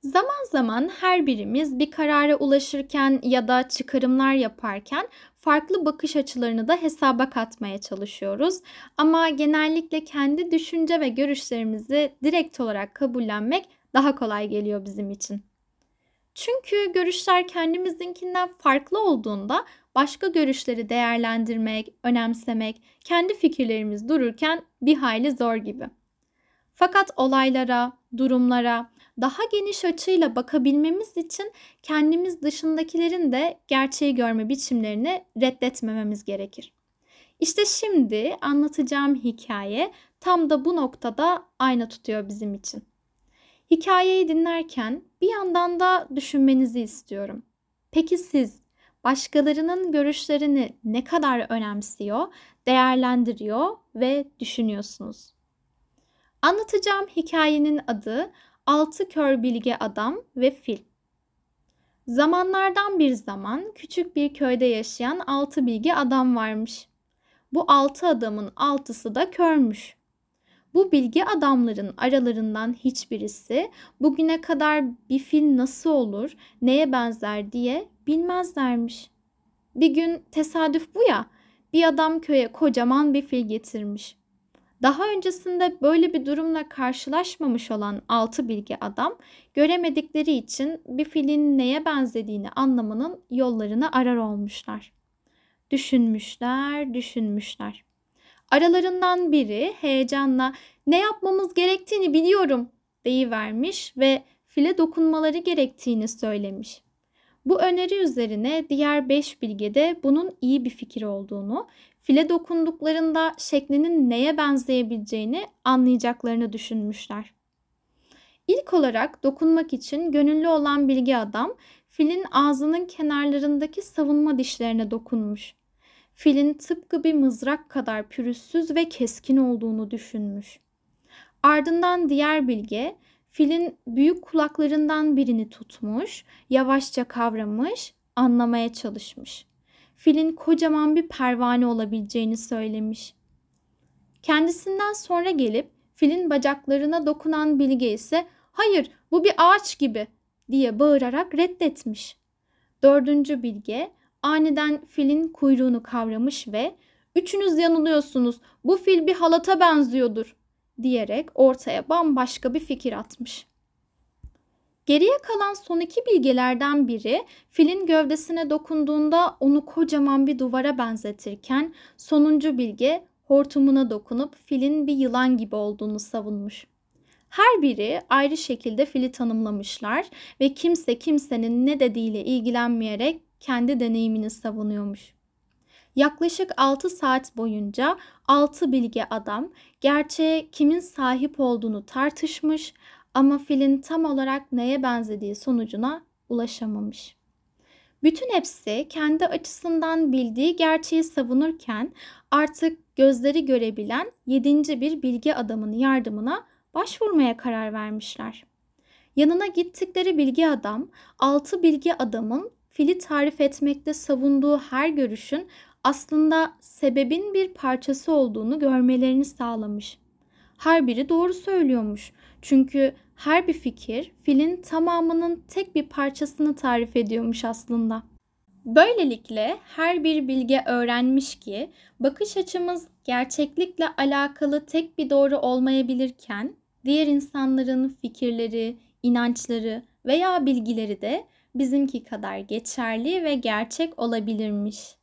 Zaman zaman her birimiz bir karara ulaşırken ya da çıkarımlar yaparken farklı bakış açılarını da hesaba katmaya çalışıyoruz. Ama genellikle kendi düşünce ve görüşlerimizi direkt olarak kabullenmek daha kolay geliyor bizim için. Çünkü görüşler kendimizinkinden farklı olduğunda başka görüşleri değerlendirmek, önemsemek, kendi fikirlerimiz dururken bir hayli zor gibi. Fakat olaylara, durumlara daha geniş açıyla bakabilmemiz için kendimiz dışındakilerin de gerçeği görme biçimlerini reddetmememiz gerekir. İşte şimdi anlatacağım hikaye tam da bu noktada ayna tutuyor bizim için. Hikayeyi dinlerken bir yandan da düşünmenizi istiyorum. Peki siz başkalarının görüşlerini ne kadar önemsiyor, değerlendiriyor ve düşünüyorsunuz? Anlatacağım hikayenin adı Altı Kör Bilge Adam ve Fil. Zamanlardan bir zaman küçük bir köyde yaşayan altı bilgi adam varmış. Bu altı adamın altısı da körmüş. Bu bilgi adamların aralarından hiçbirisi bugüne kadar bir fil nasıl olur, neye benzer diye bilmezlermiş. Bir gün tesadüf bu ya, bir adam köye kocaman bir fil getirmiş. Daha öncesinde böyle bir durumla karşılaşmamış olan altı bilgi adam göremedikleri için bir filin neye benzediğini anlamanın yollarını arar olmuşlar. Düşünmüşler, düşünmüşler. Aralarından biri heyecanla ne yapmamız gerektiğini biliyorum deyivermiş ve file dokunmaları gerektiğini söylemiş. Bu öneri üzerine diğer beş bilge de bunun iyi bir fikir olduğunu, file dokunduklarında şeklinin neye benzeyebileceğini anlayacaklarını düşünmüşler. İlk olarak dokunmak için gönüllü olan bilgi adam filin ağzının kenarlarındaki savunma dişlerine dokunmuş. Filin tıpkı bir mızrak kadar pürüzsüz ve keskin olduğunu düşünmüş. Ardından diğer bilge filin büyük kulaklarından birini tutmuş, yavaşça kavramış, anlamaya çalışmış. Filin kocaman bir pervane olabileceğini söylemiş. Kendisinden sonra gelip filin bacaklarına dokunan bilge ise hayır bu bir ağaç gibi diye bağırarak reddetmiş. Dördüncü bilge aniden filin kuyruğunu kavramış ve üçünüz yanılıyorsunuz bu fil bir halata benziyordur diyerek ortaya bambaşka bir fikir atmış. Geriye kalan son iki bilgelerden biri filin gövdesine dokunduğunda onu kocaman bir duvara benzetirken sonuncu bilge hortumuna dokunup filin bir yılan gibi olduğunu savunmuş. Her biri ayrı şekilde fili tanımlamışlar ve kimse kimsenin ne dediğiyle ilgilenmeyerek kendi deneyimini savunuyormuş. Yaklaşık 6 saat boyunca 6 bilge adam gerçeğe kimin sahip olduğunu tartışmış ama filin tam olarak neye benzediği sonucuna ulaşamamış. Bütün hepsi kendi açısından bildiği gerçeği savunurken artık gözleri görebilen yedinci bir bilgi adamın yardımına başvurmaya karar vermişler. Yanına gittikleri bilgi adam, altı bilgi adamın fili tarif etmekte savunduğu her görüşün aslında sebebin bir parçası olduğunu görmelerini sağlamış. Her biri doğru söylüyormuş. Çünkü her bir fikir filin tamamının tek bir parçasını tarif ediyormuş aslında. Böylelikle her bir bilge öğrenmiş ki bakış açımız gerçeklikle alakalı tek bir doğru olmayabilirken diğer insanların fikirleri, inançları veya bilgileri de bizimki kadar geçerli ve gerçek olabilirmiş.